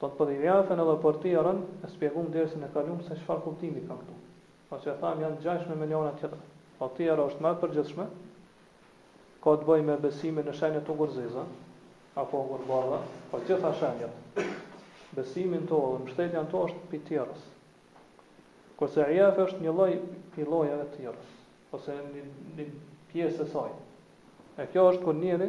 Do të përjavfen edhe për tijerën, e shpjegum në dersin e kalum se çfarë kuptimi ka këtu. Po siç e thamë janë ngjashme me njëra tjetrën. Po tijera është më e përgjithshme, ka të bëjë me besimin në shenjat ogurzeza, apo ogurbardha, po gjitha shenjat, besimi në to dhe mbështetja në to është pi tijerës. Kurse ijafa është një lloj pi llojeve të tijerës, ose një, një pjesë e saj. E kjo është kur njeri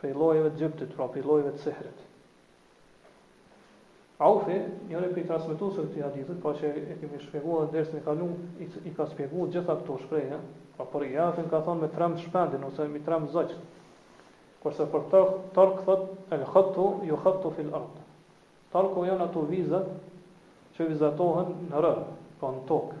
prej llojeve të xhibtit, pra prej llojeve të sihrit. Aufi, njëri prej transmetuesve të hadithit, pra siç e kemi shpjeguar në dersin e kaluar, i, i ka shpjeguar gjitha këto shprehje, pra për ijafen ka thënë me tremb shpendin ose me tremb zogj. Kurse për tark, tark thot el khattu jukhattu fil ard. Tarku janë ato vizat që vizatohen në rërë, pra në tokë.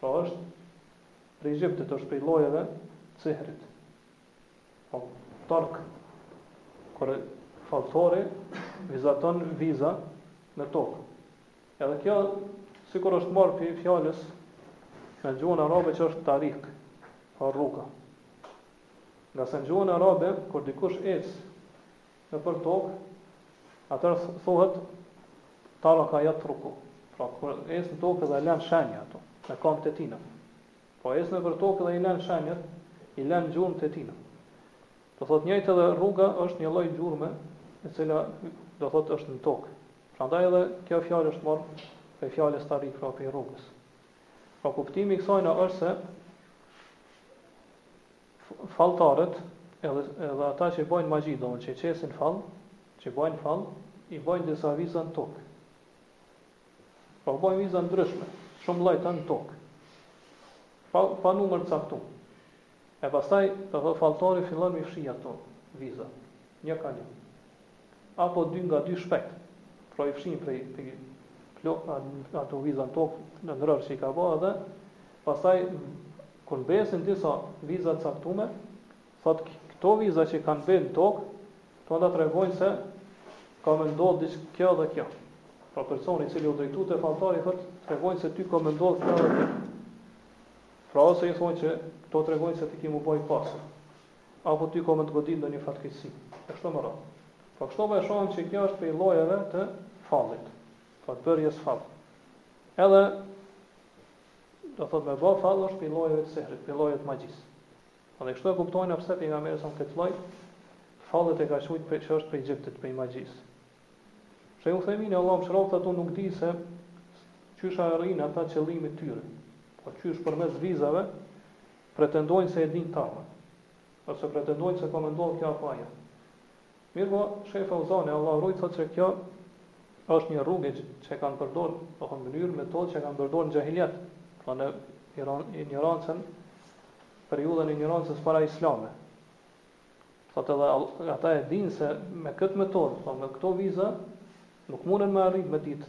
Pra është prej xhibtit, është prej llojeve të sihrit. Po, tark, kur falltori, vizaton viza në tokë. Edhe kjo, sikur është marrë prej fjalës, në gjuhën arabe që është tarik, pra rruga. Ngase në gjuhën arabe, kur dikush ecë, nëpër tokë, atëherë thuhet taraka yatruku, pra kur ecë në tokë dhe lën shenja ato, me këmbët e tina. Po ecë nëpër tokë dhe i lën shenjat, i lën gjurmët e tina. Do thotë njëjtë edhe rruga është një lloj gjurme e cila do thotë është në tokë. Prandaj edhe kjo fjalë është marrë prej fjalës tarik, pra prej rrugës. Pra kuptimi i kësajna është se Falltorët, edhe edhe ata që bojnë magji, domthon që qesin fall, që bojnë fall, i bojnë disa viza në tokë. Po bojnë viza ndryshme, shumëllojta në tokë. Pa pa numër të caktuar. E pastaj, do thotë falltori fillon me fshi ato viza, një ka një. apo dy nga dy shpejt, pra i fshin prej prej plot ato viza në tokë në rërë që i ka bo edhe pastaj kur mbesin disa viza të caktume thot këto viza që kanë mbetë në tokë të nda tregojnë se ka me ndodhë diqë kjo dhe kjo pra personi cili u drejtu te falltori thot tregojnë se ty ka me ndodhë kjo dhe kjo pra ose i thotë që këto tregojnë se ti ki mu baj pasë Apo ty ka me të godit ndonjë fatkeqësi. E kështu me radhë. Po kështu po e shohim që kjo është prej llojeve të fallit. Po të bërjes së fallit. Edhe do thot me bë fall është prej llojeve të sihrit, prej llojeve të magjisë. Dhe kështu e kuptojmë pse pejgamberi sa këtë lloj falli e ka quajt pra që është prej xhibtit, prej magjisë. Shejh Uthejmini, Allahu e mëshiroftë, thotë unë nuk di se qysh ia arrijnë ata qëllimit të tyre, po qysh përmes vizave, Pretendojnë se e dinë t'ardhmen. Ose pretendojnë se ka me ndodhë kjo apo ajo. Mirëpo, Sheh Fauzani, Allahu e rujt, thotë se kjo është një rrugë që e kanë përdorë, domethënë mënyrë, metodë që e kanë përdorë në xhahilijet, pra në iron, injorancën, periudhën e injorancës para islame. Thotë edhe ata e dinë se me këtë metodë, pra me këto viza, nuk mundën me arrit me ditë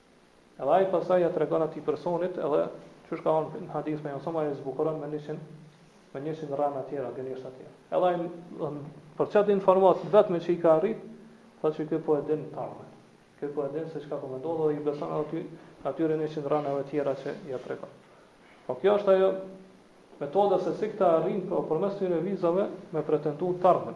Edhe ai pastaj ja tregon atij personit edhe qysh ka ardhur në hadith pejgamberi sa e zbukuron me 100 me 100 rrena të tjera, gënjeshtra të tjera. Edhe ai për qat informatë vetëm që i ka arrit, thotë se ky po e din t'ardhmen. Ky po e din se çka po më ndodh dhe i beson aty atyre 100 rrenave të tjera që ja tregon. Po kjo është ajo metoda se si këta arrijnë pra përmes tyre vizave me pretendu t'ardhmen.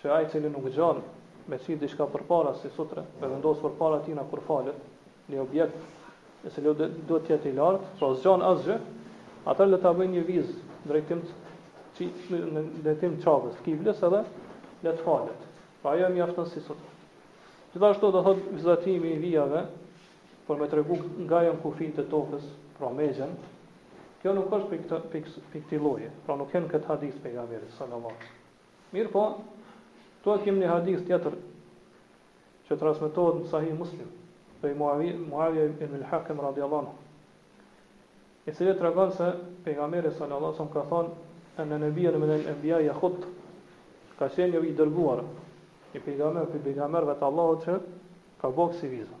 Që ai i cili nuk gjon me qit diçka përpara si sutre, me vendos përpara tina kur falet, një objekt i cili duhet të jetë i lartë, pra s'gjon asgjë, atëherë le ta bëjë një vizë drejtim në drejtim të Qabes, të Kibles edhe le të falet. Pra ajo i mjafton si sutre. Gjithashtu do thotë vizatimi i vijave për me tregu nga janë kufijtë e tokës, pra mexhen, kjo nuk është prej këtë prej këtij lloji, pra nuk hyn në këtë hadith të pejgamberit sallallahu alaihi wasallam. Mirpo, këtu e kemi një hadith tjetër që transmetohet në Sahih Muslim prej Muawiya ibn al-Hakim radhiyallahu anhu. I cili tregon se pejgamberi sallallahu alajhi wasallam ka thënë kana nabiyun min al-anbiya yakhut ka qenë një i dërguar një pejgamber prej pejgamberëve të Allahut që ka bo ksi viza.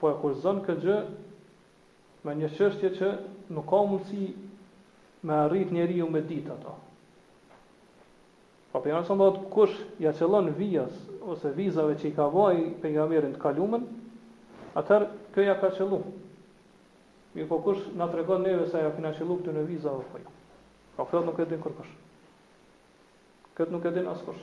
Po e kushtëzon këtë gjë me një çështje që nuk ka mundësi me arrit njeriu me ditë ato. Pra pejgamberi sa thot, kush ja qëllon vijës ose vizave që i ka ba ai pejgamber në të kalumen, atër kjo ja ka qëllu. Mirëpo kush na tregon neve se a ja kina qëllu këtyne vizave apo jo. Po këtë nuk e din kërkush. Këtë nuk e din askush.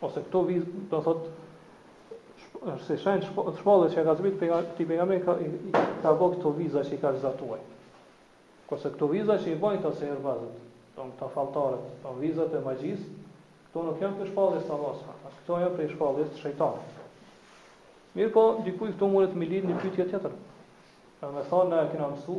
ose këto viza do thot se janë shpallje që i ka zbrit pejga, këtij pejgamberi ka, i, ka bo këto viza që i ka vizatu ai kurse këto viza që i bajnë këta sehirbazët të në këta falltarët të në vizat e magjisë këto nuk janë prej shpalljes të Allahut ama këto janë prej shpalljes të shejtanit mirëpo dikujt këtu munet me i lindë një pytje tjetër e me thonë ne e kena mësu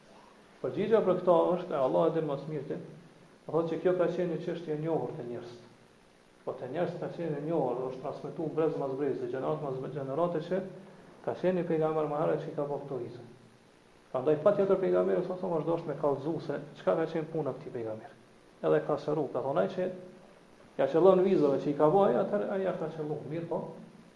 Përgjigja për këtë është, Allahu e din ma së miri, do thotë që kjo ka qenë një çështje e njohur te njerëzit. Po te njerëzit ka qenë e njohur dhe është transmetuar brez mas brezi, gjenerat mas gjenerate që ka qenë një pejgamber më herët që i ka bërë këto viza. Prandaj patjetër pejgamberi sa sa është dashur me kallëzu se çka ka qenë puna e këtij pejgamberi. Edhe ka sqaruar, ka thonë ai që ja qëllon vizave që i ka bërë ai, atëherë ai ja ka qëlluar. Mirëpo,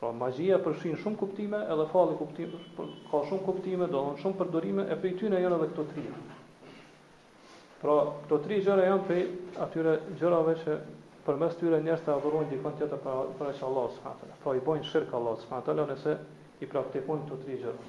Pra magjia përfshin shumë kuptime edhe falli kuptim ka shumë kuptime, do të shumë përdorime e prej tyre janë edhe këto tri. Pra këto tri gjëra janë prej atyre gjërave që përmes tyre njerëzit adhurojnë dikon tjetër para para që Allahu subhanahu wa taala. Pra i bojnë shirk Allahut subhanahu wa taala nëse i praktikojnë këto tri gjëra.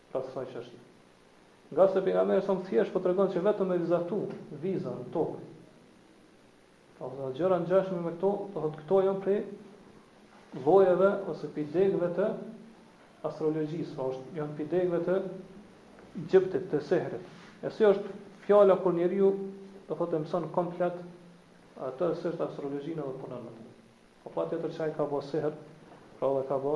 Pra të kësaj çështje. Ngase pejgamberi a.s. thjesht po tregon se vetëm me vizatu viza në tokë. Po edhe gjëra të ngjashme me këto, do thotë këto janë prej llojeve ose prej degëve të astrologjisë, pra është janë prej degëve të xhibtit, të sehrit. E si është fjala kur njeriu do thotë mëson komplet atë se është astrologjia apo punon me të. Po patjetër që ai ka bo sehr, pra dhe ka bo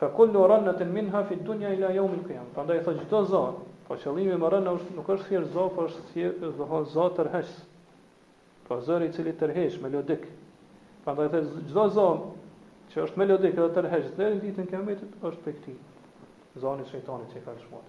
Fe kullu rrannetn minha fi dunja ila jaum el qiyam. Prandaj thotë çdo zo, por qëllimi me rranne është nuk është thjesht zo, por është thje, do të thotë zo tërheqës. Pra zëri i cili tërheq melodik. Prandaj thotë çdo zo që është melodik dhe tërheqës deri në ditën e Kiametit është prej këtij. Zoni i shejtanit që ka lëshuar.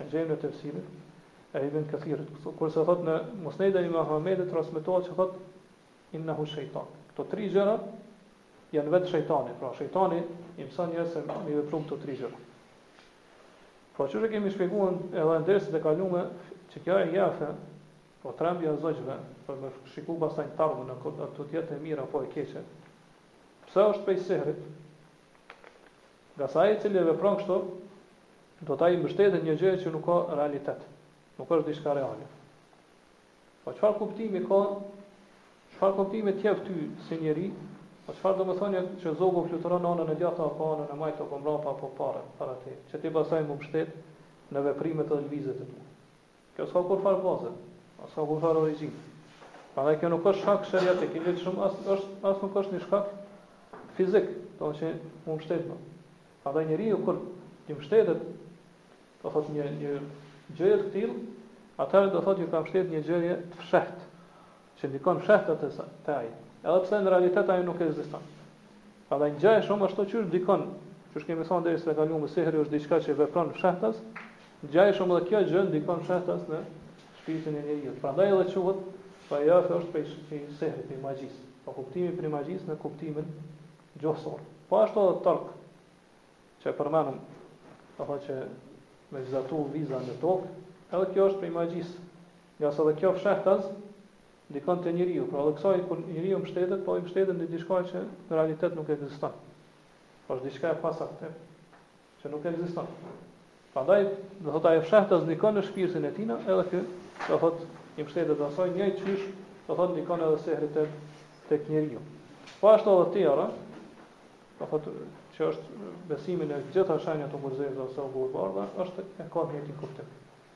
E gjejmë në tefsirin e Ibn Kathirit. Kurse thot në Musnedin e Imam Ahmedit transmetohet se thot innahu shejtan. Këto tri gjëra janë vetë shejtani. Pra shejtani i mëson njerëz se me i vepru këto tri gjëra. Po qysh kemi shpjeguar edhe në dersin e kaluar që kjo ijafe po trembja e zogjve për me shiku pastaj të ardhmen e këtë a do të jetë e mira apo e keqe. Pse është prej sehrit? Nga se ai i cili e vepron kështu, do t'i mbështetet një gjëje që nuk ka realitet, nuk është diçka reale. Po çfarë kuptimi ka? Çfarë kuptimi të jep ty si njeri? Po çfarë domethënë që zogu fluturon në anën e djathtë apo anën e majtë apo mbrapa apo para para ty, që ti pastaj m'u mbështet në veprimet dhe lëvizjet e tua? Kjo s'ka kurrfarë baze, as s'ka kurrfarë origjinë. Prandaj kjo nuk është shkak sheriatik, i ligjshëm as është, as nuk është një shkak fizik, domethënë që mund të mbështetemi. Prandaj njeriu kur i mbështetet, do thotë një një gjëje të tillë, atëherë do thotë iu ka mbështet një gjëje të fshehtë, që ndikon fshehtë te saj, te ai, edhe pse në realitet ajo nuk ekziston. Pra ngjajshëm ashtu qysh ndikon, qysh kemi thënë dersin e kaluam, sehri është diçka që vepron fshehtas, ngjajshëm edhe kjo gjë ndikon fshehtas në shpirtin e njeriut. Prandaj edhe quhet pra ijafe është prej prej sehrit, prej magjisë. Po kuptimi prej magjisë në kuptimin gjuhësor. Po ashtu edhe tark që e përmenëm, apo që me vizatu viza në tokë, edhe kjo është prej magjisë. Ngase edhe kjo fshehtaz ndikon te njeriu, pra dhe kësaj kur njeriu mbështetet, po i mbështetet ndaj diçkaje që në realitet nuk ekziston. Është diçka e pasaktë që nuk ekziston. Prandaj, do të thotë ajo fshehtaz ndikon në shpirtin e tij, edhe ky do të thotë i mbështetet asaj njëjtë qysh do thotë ndikon edhe sehri tek tek njeriu. Po ashtu edhe tijera, do thotë që është besimi në shenjat e Mojzesë ose Abu Bardha është e ka njëjtin kuptim.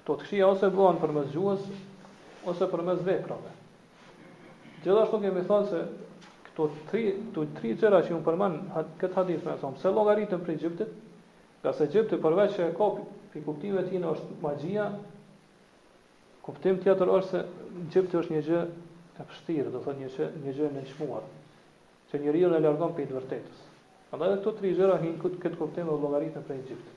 Këto të këqija ose bëhen përmes gjuhës ose përmes veprave. Gjithashtu kemi thënë se këto tri këto tri gjëra që u përmendën në këtë hadith me thonë, pse llogariten prej xhibtit? Ngase xhibti përveç se pi kuptimeve të tina është magjia. Kuptim tjetër është se xhibti është një gjë e pështirë, do thonë një gjë, një gjë e nënçmuar, që njeriun e largon prej të vërtetës. Andaj këto tri gjëra hin në këtë kuptim dhe llogariten prej xhibtit.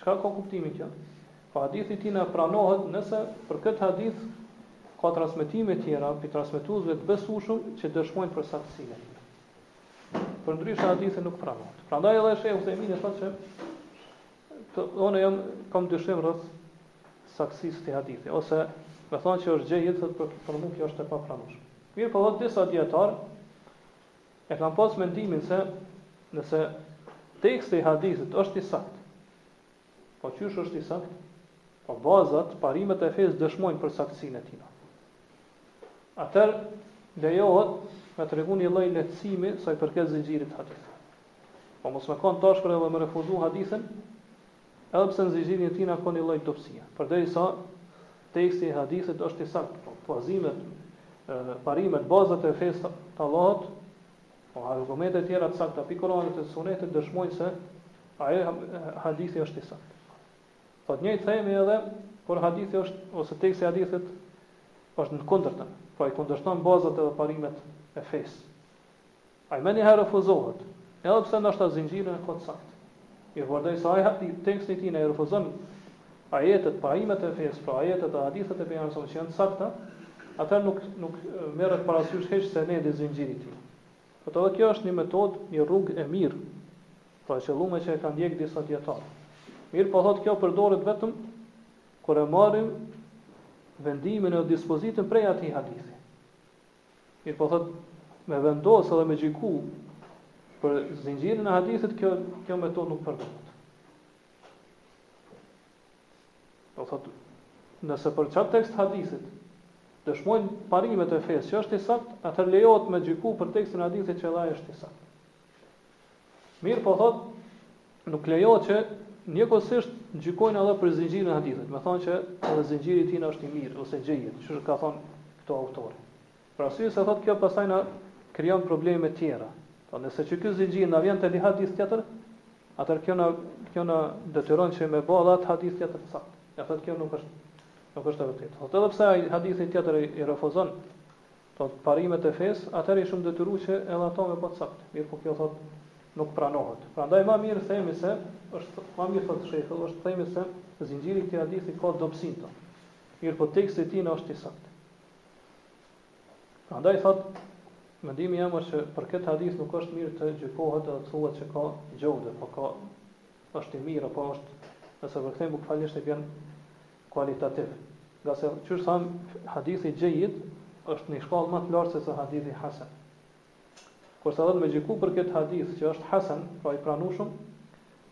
Çka ka kuptim kjo? Po hadithi i tij na pranohet nëse për këtë hadith ka transmetime tjera prej transmetuesve të besueshëm që dëshmojnë për saktësinë e tij. Përndryshe hadithi nuk pranohet. Prandaj edhe Sheh Uthejmini thotë se të unë jam kam dyshim rreth saktësisë të hadithit ose me thonë që është gjë jetë për për mua kjo është e papranueshme. Mirëpo disa dijetarë e kanë pas mendimin se nëse teksti i hadithit është i saktë, po qysh është i saktë, po bazat, parimet e fesë dëshmojnë për saktësinë e tina. Atër lejohet me tregu një lloj lehtësimi sa i përket zinxhirit të hadithit. Po mos me kanë t'ashpër edhe me refuzu hadithin, Edhe pse në zinxhirin e tina ka një lloj dobësie. Përderisa teksti i hadithit është i saktë, po parimet, parimet, bazat e fesë të Allahut, po argumente tjera të sakta pi Kuranit e Sunetit dëshmojnë se ai hadith është i saktë. Po të njëjtën themi edhe kur hadithi është ose teksti i hadithit është në kundërtën, pra i kundërshton bazat edhe parimet e fesë. Ai menjëherë refuzohet, edhe pse ndoshta zinxhiri është plot sakt. Mirëpo përderisa ai teksti i tina i refuzon ajetet, parimet e fesë, pra ajetet dhe hadithet e Pejgamberit sa që janë të sakta, atëherë nuk nuk merret parasysh hiç senedi zinxhiri i tij. Thotë edhe kjo është një metodë, një rrugë e mirë, pra e qëllume që e kanë ndjekë disa dijetarë. Mirëpo thotë kjo përdoret vetëm kur e marrim vendimin e dispozitën prej atij hadithi. Mirpo thotë me vendosë edhe me gjyku për zinxhirin e hadithit kjo kjo metodë nuk përdoret. Do thotë nëse për qat tekst të hadithit dëshmojnë parimet e fesë që është i saktë, atëherë lejohet me gjyku për tekstin e hadithit që edhe ai është i saktë. Mirë po thot, nuk lejohet që njëkohësisht gjykojmë edhe për zinxhirin e hadithit, me thonë që edhe zinxhiri i tij është i mirë ose xhejid, siç ka thonë këtu autori. Për arsye se thotë kjo pastaj na krijon probleme të tjera. Pra nëse që ky zinxhir na vjen te një hadith tjetër, atëherë kjo na kjo na detyron që me bo atë hadith tjetër të saktë. E thotë kjo nuk është nuk është e vërtetë. Thotë edhe pse ai hadithi tjetër i refuzon, Thotë, parimet e fesë, atëherë ishëm detyru që edhe ato me bo t'sakt. Mirëpo kjo thotë, nuk pranohet. Prandaj ma mirë themi se, është, ma mirë thotë shejhu, është të themi se zinxhiri i këtij hadithi ka dobësi në to. Mirëpo teksti i tijna është i saktë. Prandaj thotë, mendimi jem është që për këtë hadith nuk është mirë të gjykohet edhe të thuhet që ka gjode, po ka është i mirë apo është nëse e përkthejmë bukfalisht i bjen kualitativ. Ngase qysh thamë, hadithi xhejid është një shkallë më të lartë se sa hadithi hasen. Kurse thotë me gjyku për këtë hadith që është hasen, pra i pranueshëm,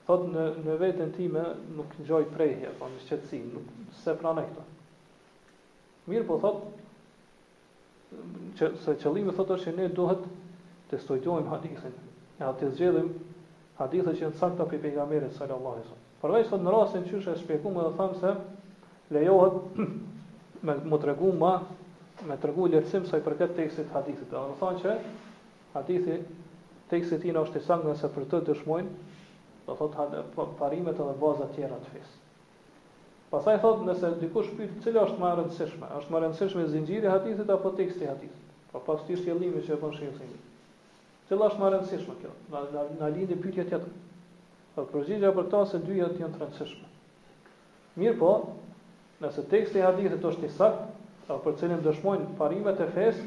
thotë në në veten time nuk gjoj prehje, pra në shqetësim, nuk se pranoj këtë. Mirë po thotë që se qëllimi thotë është që ne duhet të studiojmë hadithin, e t'i zgjedhim hadithe që janë të sakta për pejgamberin sallallahu alajhi wasallam. Përveç thotë në rastin që është shpjeguar dhe thamë se lejohet me me tregu ma me tregu lehtësim sa i përket tekstit të hadithit. Do të thonë që hadithi teksti i tij është i saktë nëse për të dëshmojnë do thot po, parimet edhe bazat tjera të fesë. Pastaj thotë, nëse dikush pyet cila është më e rëndësishme, a është më e rëndësishme zinxhiri i hadithit apo teksti i hadithit? Pra pas këtij shtjellimi që e bën Shejh Uthejmin. Cila është më e rëndësishme kjo? Na na, na lind pyetja tjetër. Thotë përgjigja për këtë se të dyja janë të rëndësishme. Mirpo, nëse teksti i hadithit është i saktë, pra për cilin dëshmojnë parimet e fesë,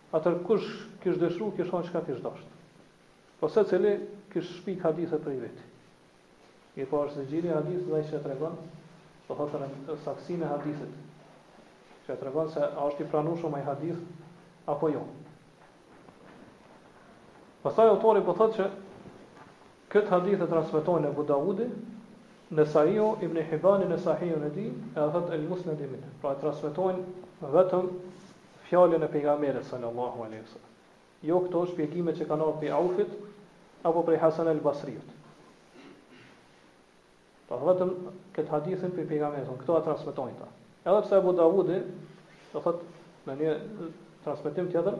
Atëherë kush kish dëshiru kish thanë çka kish dashtë. Po secili kish shpik hadithe prej veti. Mirëpo është zinxhiri i hadithit ai që tregon do thotë rën, saktësinë e hadithit. Që tregon se a është i pranueshëm ai hadith apo jo. Pastaj autori po thotë që këtë hadith e transmetojnë Abu Davudi, Nesaiu, Ibn Hibbani në Sahihun e tij, e thotë El Musnad ibn. Pra e transmetojnë vetëm Fjalën e Pejgamberit sallallahu alejhi ve sellem. Jo këto shpjegime që kanë ardhur prej Aufit apo prej Hasan el Basriut. Po vetëm këtë hadithin prej Pejgamberit, këto e transmetojnë ta. Edhe pse Abu Davudi, do thotë në një transmetim tjetër,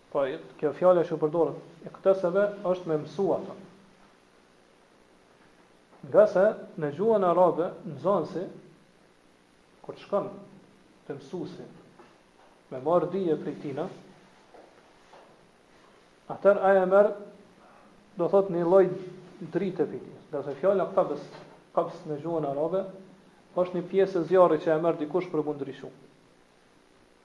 Po kjo fjale që përdor iktebese është me mësu atë. Nga se në gjuhën arabe nxënësi kur të shkon te mësuesi me marr dije prej tina, atër ai e merr do thot një lloj drite prej tij. Nga se fjala qabs, qabs në gjuhën arabe është një pjesë e zjarrit që e merr dikush për me ndriçu.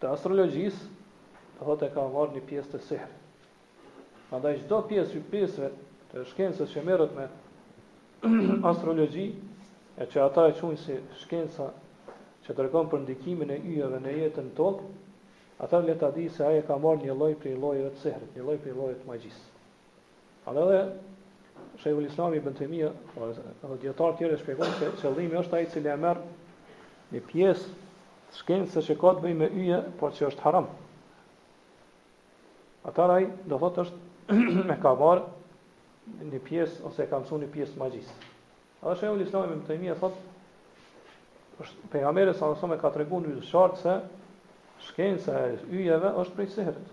të astrologjisë, do thotë e ka marrë një pjesë të sihrit. Prandaj çdo pjesë e pjesëve të shkencës që merret me astrologji, e që ata e quajnë si shkenca që tregon për ndikimin e yjeve në jetën tokë, ata le ta di se ai e ka marrë një lloj prej llojeve të sihrit, një lloj prej llojeve të magjisë. Andaj dhe Sheikhul Islam Ibn Taymija, po edhe dietar të tjerë shpjegojnë se qëllimi është ai i cili e merr një pjesë shkencës që ka të bëjë me yje, por që është haram. Atëra ai do thotë është e ka marr një pjesë ose e ka mësuar një pjesë magjisë. Edhe Sheikhul Islam Ibn Taymija thotë është pejgamberi savs ka treguar në shart se shkenca e yjeve është prej sehrit.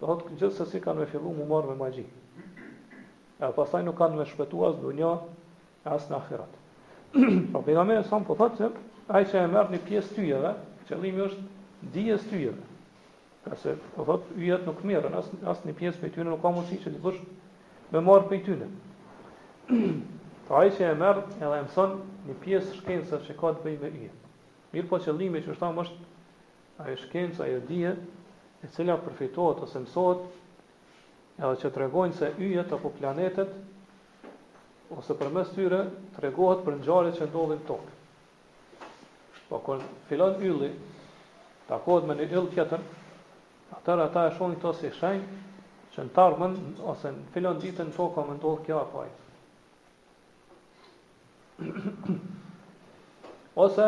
Do thotë gjithsesi kanë me fillu mu marrë me magji. E pastaj nuk kanë me shpëtu as në dunja e as në ahirat. pra pejgamberi savs po thotë se ai që e merr një pjesë t'yjeve, qëllimi është dijes t'yjeve. Nga se po thotë yjet nuk merren as as një pjesë prej tyre nuk ka mundësi që dikush me marr prej tyre. pra ai që e merr edhe e mëson një pjesë shkencës që ka të bëjë me yjet. Mirë po qëllimi që është është Ajo shkencë, ajo dije, e cila përfitohet ose mësohet, edhe që tregojnë se yjet apo planetet, ose përmes tyre tregohet për ngjarjet që ndodhin në tokë. Po kur filan ylli, takohet me një yll tjetër, atëherë ata e shohin këtë si shenjë që në të ardhmen ose në filan ditën në tokë ka me ndodh kjo apo ajo. Ose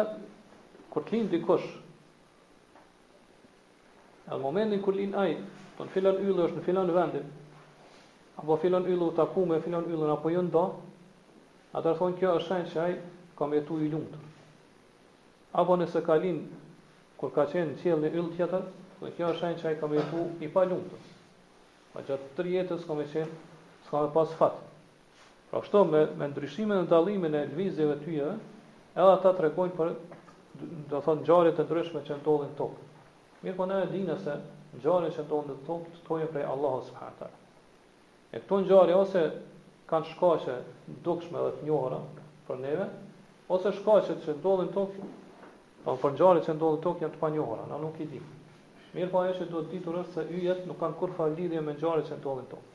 kur të lind dikush Në momentin kur lind ai, thonë filan ylli është në filan vendin, apo filan ylli u taku me filan yllin apo iu nda, atëherë thonë kjo është shenjë që ai ka me jetu i lumtur. Apo nëse ka lind, kur ka qenë në qiell një yll tjetër, dhe kjo është shenjë që ai ka me jetu i palumtur. Pra gjatë tërë jetës ka me qenë, s'ka me pas fat. Pra kështu me me ndryshimin dhe dallimin e lëvizjeve të yjeve, edhe ata tregojnë për do thonë ngjarje të ndryshme që ndodhin tokë. Mirpo ne e dimë se ngjarjet që ndodhin në tokë tokë janë prej Allahut subhanahu wa taala. E këto ngjarje ose kanë shkaqe të dukshme dhe të njohura për neve, ose shkaqet që ndodhin tokë, po për ngjarjet që ndodhin tokë janë të panjohura, na nuk i dimë. Mirpo ajo që duhet ditur është se yjet nuk kanë kurrfarë lidhje me ngjarjet që ndodhin tokë.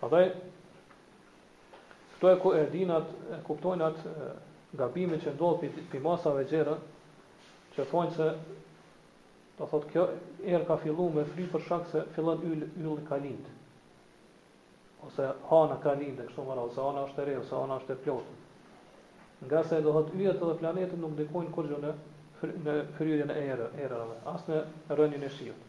Prandaj këtu e ku erdhëm na e kuptojmë atë gabimin që ndodh pi, pi masave të gjera, që thonë se do thotë kjo erë ka fillu me fri për shkak se filan yll yll ka lind. Ose hana ka lind e kështu me radhë, ose hana është e re ose hana është e plotë. Ngase do thotë yjet edhe planetet nuk ndikojnë kurrgjë në në fryrjen e erë, erërave, as në rënien e shiut.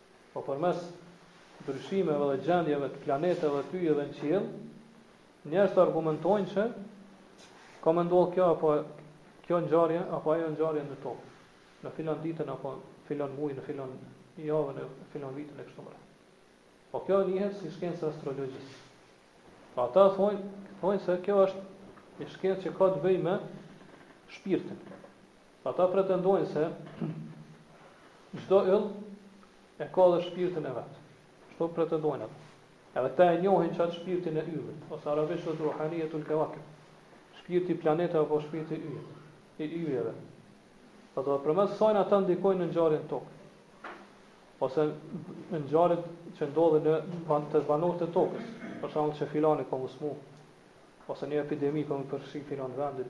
Po përmes ndryshimeve dhe gjendjeve të planeteve të yjeve në qiell, njerëzit argumentojnë që ka me ndodhë kjo apo kjo ngjarje apo ajo ngjarje në tokë, në filan ditën apo filan muaj, në filan javën e filan vitin e kështu me radhë. Po kjo njihet si shkencë e astrologjisë. Po ata thonë, thonë se kjo është një shkencë që ka të bëjë me shpirtin. Ata pretendojnë se çdo yll e ka dhe shpirtin e vet. Kështu pretendojnë ata. Edhe këta e njohin qat shpirtin e yllit, ose arabisht thotë ruhaniyetul kawakib. Shpirti i planeteve apo shpirti i yjeve, i yjeve. Thotë dhe përmes saj ata ndikojnë në ngjarje në tokë. Ose në ngjarjet që ndodhin në ban, te banorët e tokës, për shembull që filani ka m'u smu, ose një epidemi ka me përfshi filan vendin,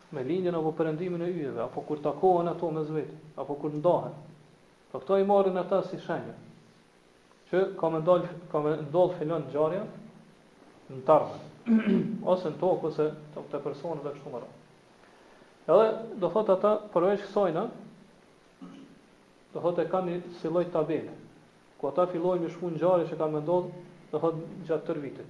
me lindjen apo perëndimin e yjeve, apo kur takohen ato mes veti, apo kur ndahen. Pra këto i marrin ata si shenja që ka me nda ka me ndodh filan ngjarja në të ardhmen, ose në tokë ose te, te personi dhe kështu me radhë. Edhe do thot ata përveç kësajna do thot e kanë një si lloj tabele ku ata fillojnë me shkru ato ngjarje që kanë me ndodh do thot gjatë tërë vitit.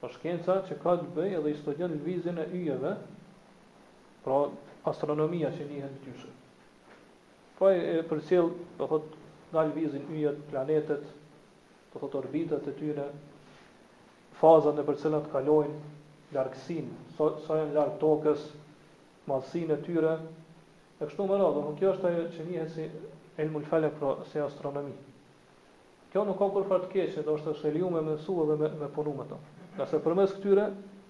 Pra shkenca që ka të bëjë dhe i studion lëvizjen e yjeve, pra astronomia që njihet ndryshe. Pra e përcjell, do thot, nga lëvizin yjet, planetet, do thot orbitat e tyre, fazat nëpër cilat kalojnë, largësinë, sa, sa janë larg tokës, madhësinë e tyre, e kështu me radhë, kjo është ajo që njihet si ilmul felek, pra si astronomi. Kjo nuk ka kurrfarë të keqe, do thotë është e lejuar me mësu edhe me me punu me to. Nga se përmes këtyre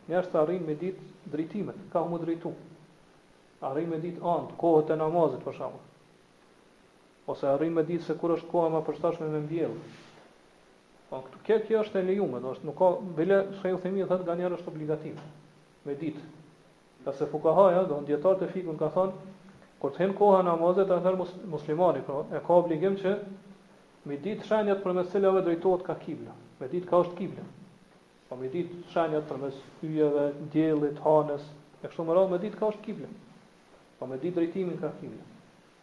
njerëzit arrijnë me ditë drejtimet, kah m'u drejtu. Arrijnë me ditë anët, kohët e namazit për shembull. Ose arrijnë me ditë se kur është koha më e përshtatshme me mbjell. Po këtu kjo kjo është e lejuar, do thotë nuk ka bile shejh Uthejmini thotë nganjëherë është obligative me ditë. Ngase fukahaja, do thotë dietarët e fikhut kanë thanë, kur të hin koha e namazit atëherë muslimani pra e ka obligim që me ditë shenjat përmes cilave drejtohet ka kibla, me ditë ka është kibla. Po me ditë shenjat përmes yjeve, diellit, hanës, e kështu me radhë me ditë ka është kibla. Po me ditë drejtimin ka kibla.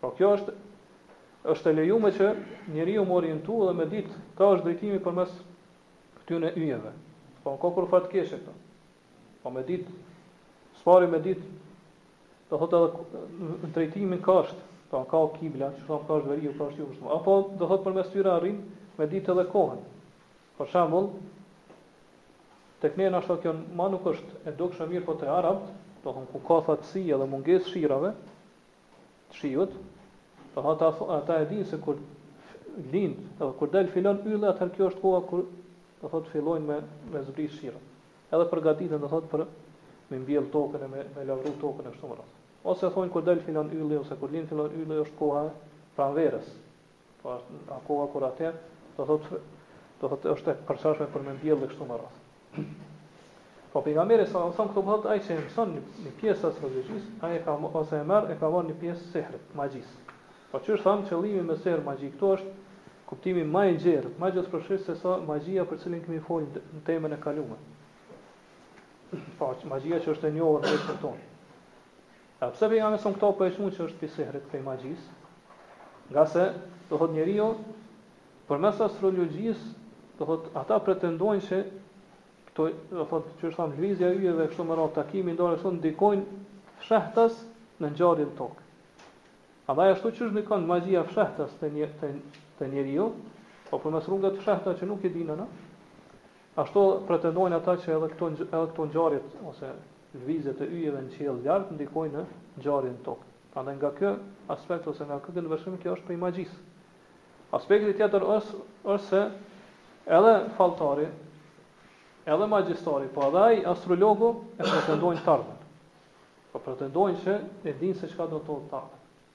Pra kjo është është e lejuar që njeriu m'u orientu dhe me ditë ka është drejtimi përmes këtyre yjeve. Po ka kur fat kesh këto. Po me ditë s'pari me ditë do thotë edhe drejtimin ka është, pra ka kibla, ç' thamë ka është veriu, ka është jugu kështu. Apo do thotë përmes tyre arrin me ditë edhe kohën. Për shembull, tek ne ashtu kjo ma nuk është e dukshme mirë po te arabt, do thotë ku ka thatësi edhe mungesë shirave, të shiut, po ata ata e dinë se kur lind, edhe kur del filan ylli, atëherë kjo është koha kur do thot fillojnë me me zbrit shirat. Edhe përgatiten do thot për me mbjell tokën e me me lavru tokën e kështu me radhë. Ose thonë kur del filan ylli ose kur lind filan ylli është koha e pranverës. Po është koha kur ata do thotë do thotë është e përshtatshme për me mbjellë kështu me radhë. Po pejgamberi salallahu alejhi selam këtu po thotë ai që mëson një pjesë astrologjisë, ai e ka ose e merr e ka nxënë një pjesë sehrit, magjisë. Po ç' thamë qëllimi me sehr magji këtu është kuptimi më i gjerë, më gjithëpërfshirës se sa magjia për cilën kemi fol në temën e kaluar. Po magjia që është e njohur në jetën tonë. A pse pejgamberi son këto po e quajnë që është prej sihrit prej magjisë? Ngase do thotë njeriu përmes astrologjisë, do thotë ata pretendojnë se këto do thotë që siç thamë lëvizja e yjeve kështu me radhë takimi ndonjë kështu ndikojnë fshehtas në ngjarjet n'tokë. Andaj ashtu siç ndikon magjia fshehtas te një te, te njeriu, po përmes rrugëve të fshehta që nuk i dimë ne, ashtu pretendojnë ata që edhe këto edhe këto ngjarjet ose Lëvizjet e yjeve në qiell lart ndikojnë në ngjarjet në Tokë. Prandaj nga ky aspekt ose nga ky këndvështrim kjo është prej magjisë. Aspekti tjetër është është se edhe falltari, edhe magjistari, po edhe ai astrologu e pretendojnë të ardhmen. Po pretendojnë se e dinë se çka do të ndodhë n't'ardhmen.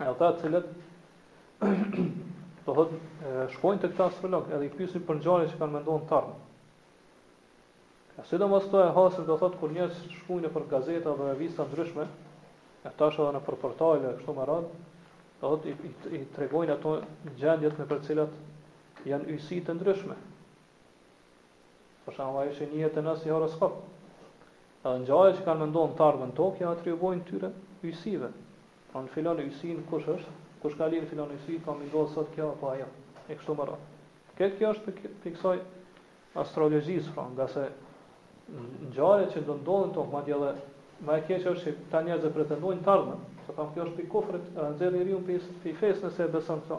E ata të cilët do thot shkojnë te këta astrolog, edhe i pyesin për ngjarje që kanë me ndodh n'të ardhmen. E sidomos këto e hasim do thot kur njerëzit shkojnë nëpër gazeta dhe revista t'ndryshme, e tash edhe nëpër portale kështu me radhë, do thot i, i, i tregojnë ato gjendjet nëpër cilat janë yjësi të ndryshme. Për shembull, ajo që njihet te na si horoskop. Edhe ngjarjet që kanë me ndodh n'të ardhmen n'tokë ia atribuojnë këtyre yjësive. Pra në filan yjësinë kush është, kush ka lind n'filan yjësi ka me i ndodh sot kjo apo ajo, e kështu me radhë. Krejt kjo është prej kësaj astrologjisë, pra, ngase ngjarjet që do të ndodhin n'tokë, madje edhe më e keqja është që këta njerëz e pretendojnë të ardhmen, siç thamë kjo është prej kufrit, e nxjerr njeriun prej fesë nëse e beson këto.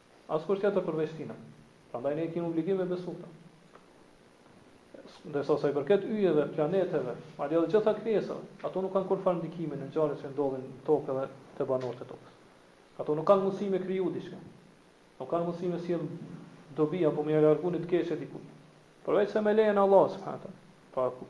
Askush tjetër përveç Tijna. Prandaj ne kemi obligim me besu këtë. Ndërsa sa i përket yjeve, planeteve, madje edhe gjitha krijesave, ato nuk kanë kurrfarë ndikimi në ngjarjet që ndodhin në tokë dhe te banorët e tokës. Ato nuk kanë mundësi me kriju diçka. Nuk kanë mundësi me sjell dobi apo me ia largu një të keqe dikujt. Përveçse me lejen e Allahut subhanahu wa taala. Pra,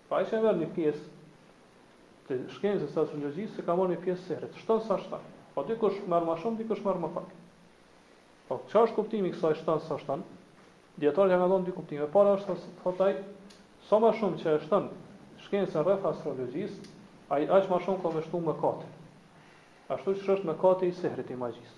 Pra ai që merr një pjesë të shkencës së astrologjisë veç ka marrë një pjesë t'sehrit. Shton sa shton. Po dikush merr më shumë, dikush merr më pak. Po çfarë është kuptimi i kësaj shton sa shton? Dijetarët kanë dhënë dy kuptime. E para është se thotë ai sa më shumë që e shton shkencën rreth astrologjisë, ai aq më shumë ka me shtu mëkate. Ashtu siç është mëkati i sehrit i magjisë.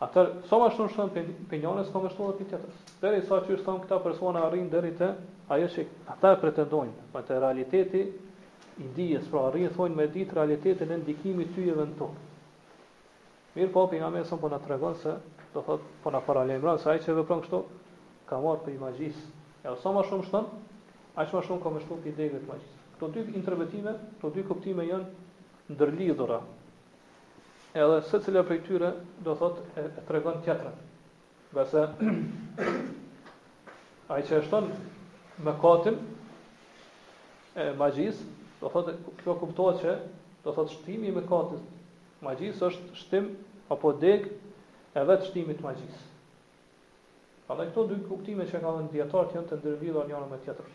Atëherë, sa më shumë shton prej, prej njërës, ka me shtu prej tjetrës. Derisa qysh thamë këta persona arrijnë deri te ajo që ata e pretendojnë, pra te realiteti i dijes, pra arrijnë thonë me ditë realitetin e ndikimit të yjeve në tokë. Mirpo pejgamberi s.a.v.s. po na tregon se, do thotë, po na paralajmëron se ai që vepron kështu ka marrë prej magjisë. E sa më shumë shton, aq më shumë ka me shtu prej magjisë. Këto dy interpretime, këto dy kuptime janë t'ndërlidhura. Edhe secila prej tyre, do të thotë, e, e tregon tjetrën. Ngase ai që e shton mëkatin e magjisë, do thotë kjo kuptohet që do thotë shtimi i mëkatit t'magjisë është shtim apo degë e vetë shtimit të magjisë. Prandaj këto dy kuptime që kanë dhënë dijetarët janë të ndërlidhura njëra me tjetrën.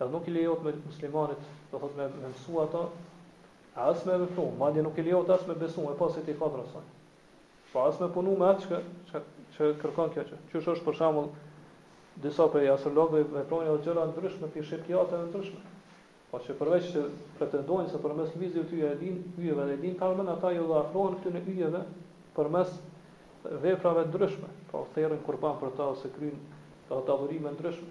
Edhe nuk i lejohet një muslimanit, do thotë me, me mësu ato, a as me vepru, madje nuk i lejohet as me besu, me pas itikad rreth saj. Po as me punu me atë që, që, që kërkon kjo shkencë. Qysh është për shambull, disa prej astrologëve veprojnë edhe gjëra t'ndryshme, prej shirkijateve t'ndryshme. Po që përveç që pretendojnë se përmes lëvizjeve të tyre e dinë yjeve dhe e dinë t'ardhmen, ata ju edhe afrohen këtyre yjeve përmes veprave t'ndryshme. Po therën kurban për ta ose kryejnë edhe adhurime t'ndryshme.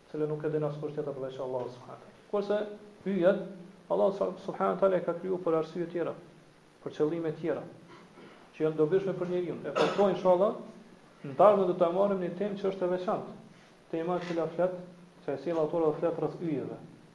cilën nuk e din askush tjetër përveç Allahut subhanahu wa taala. Kurse yjet, Allahu subhanahu wa taala i ka kriju për arsye tjera, për qëllime tjera, që janë të dobishme për njeriun. E për to inshallah në të ardhmen do ta marrim një temë që është e veçantë, tema e cila flet, që e sjell autori dhe flet rreth yjeve.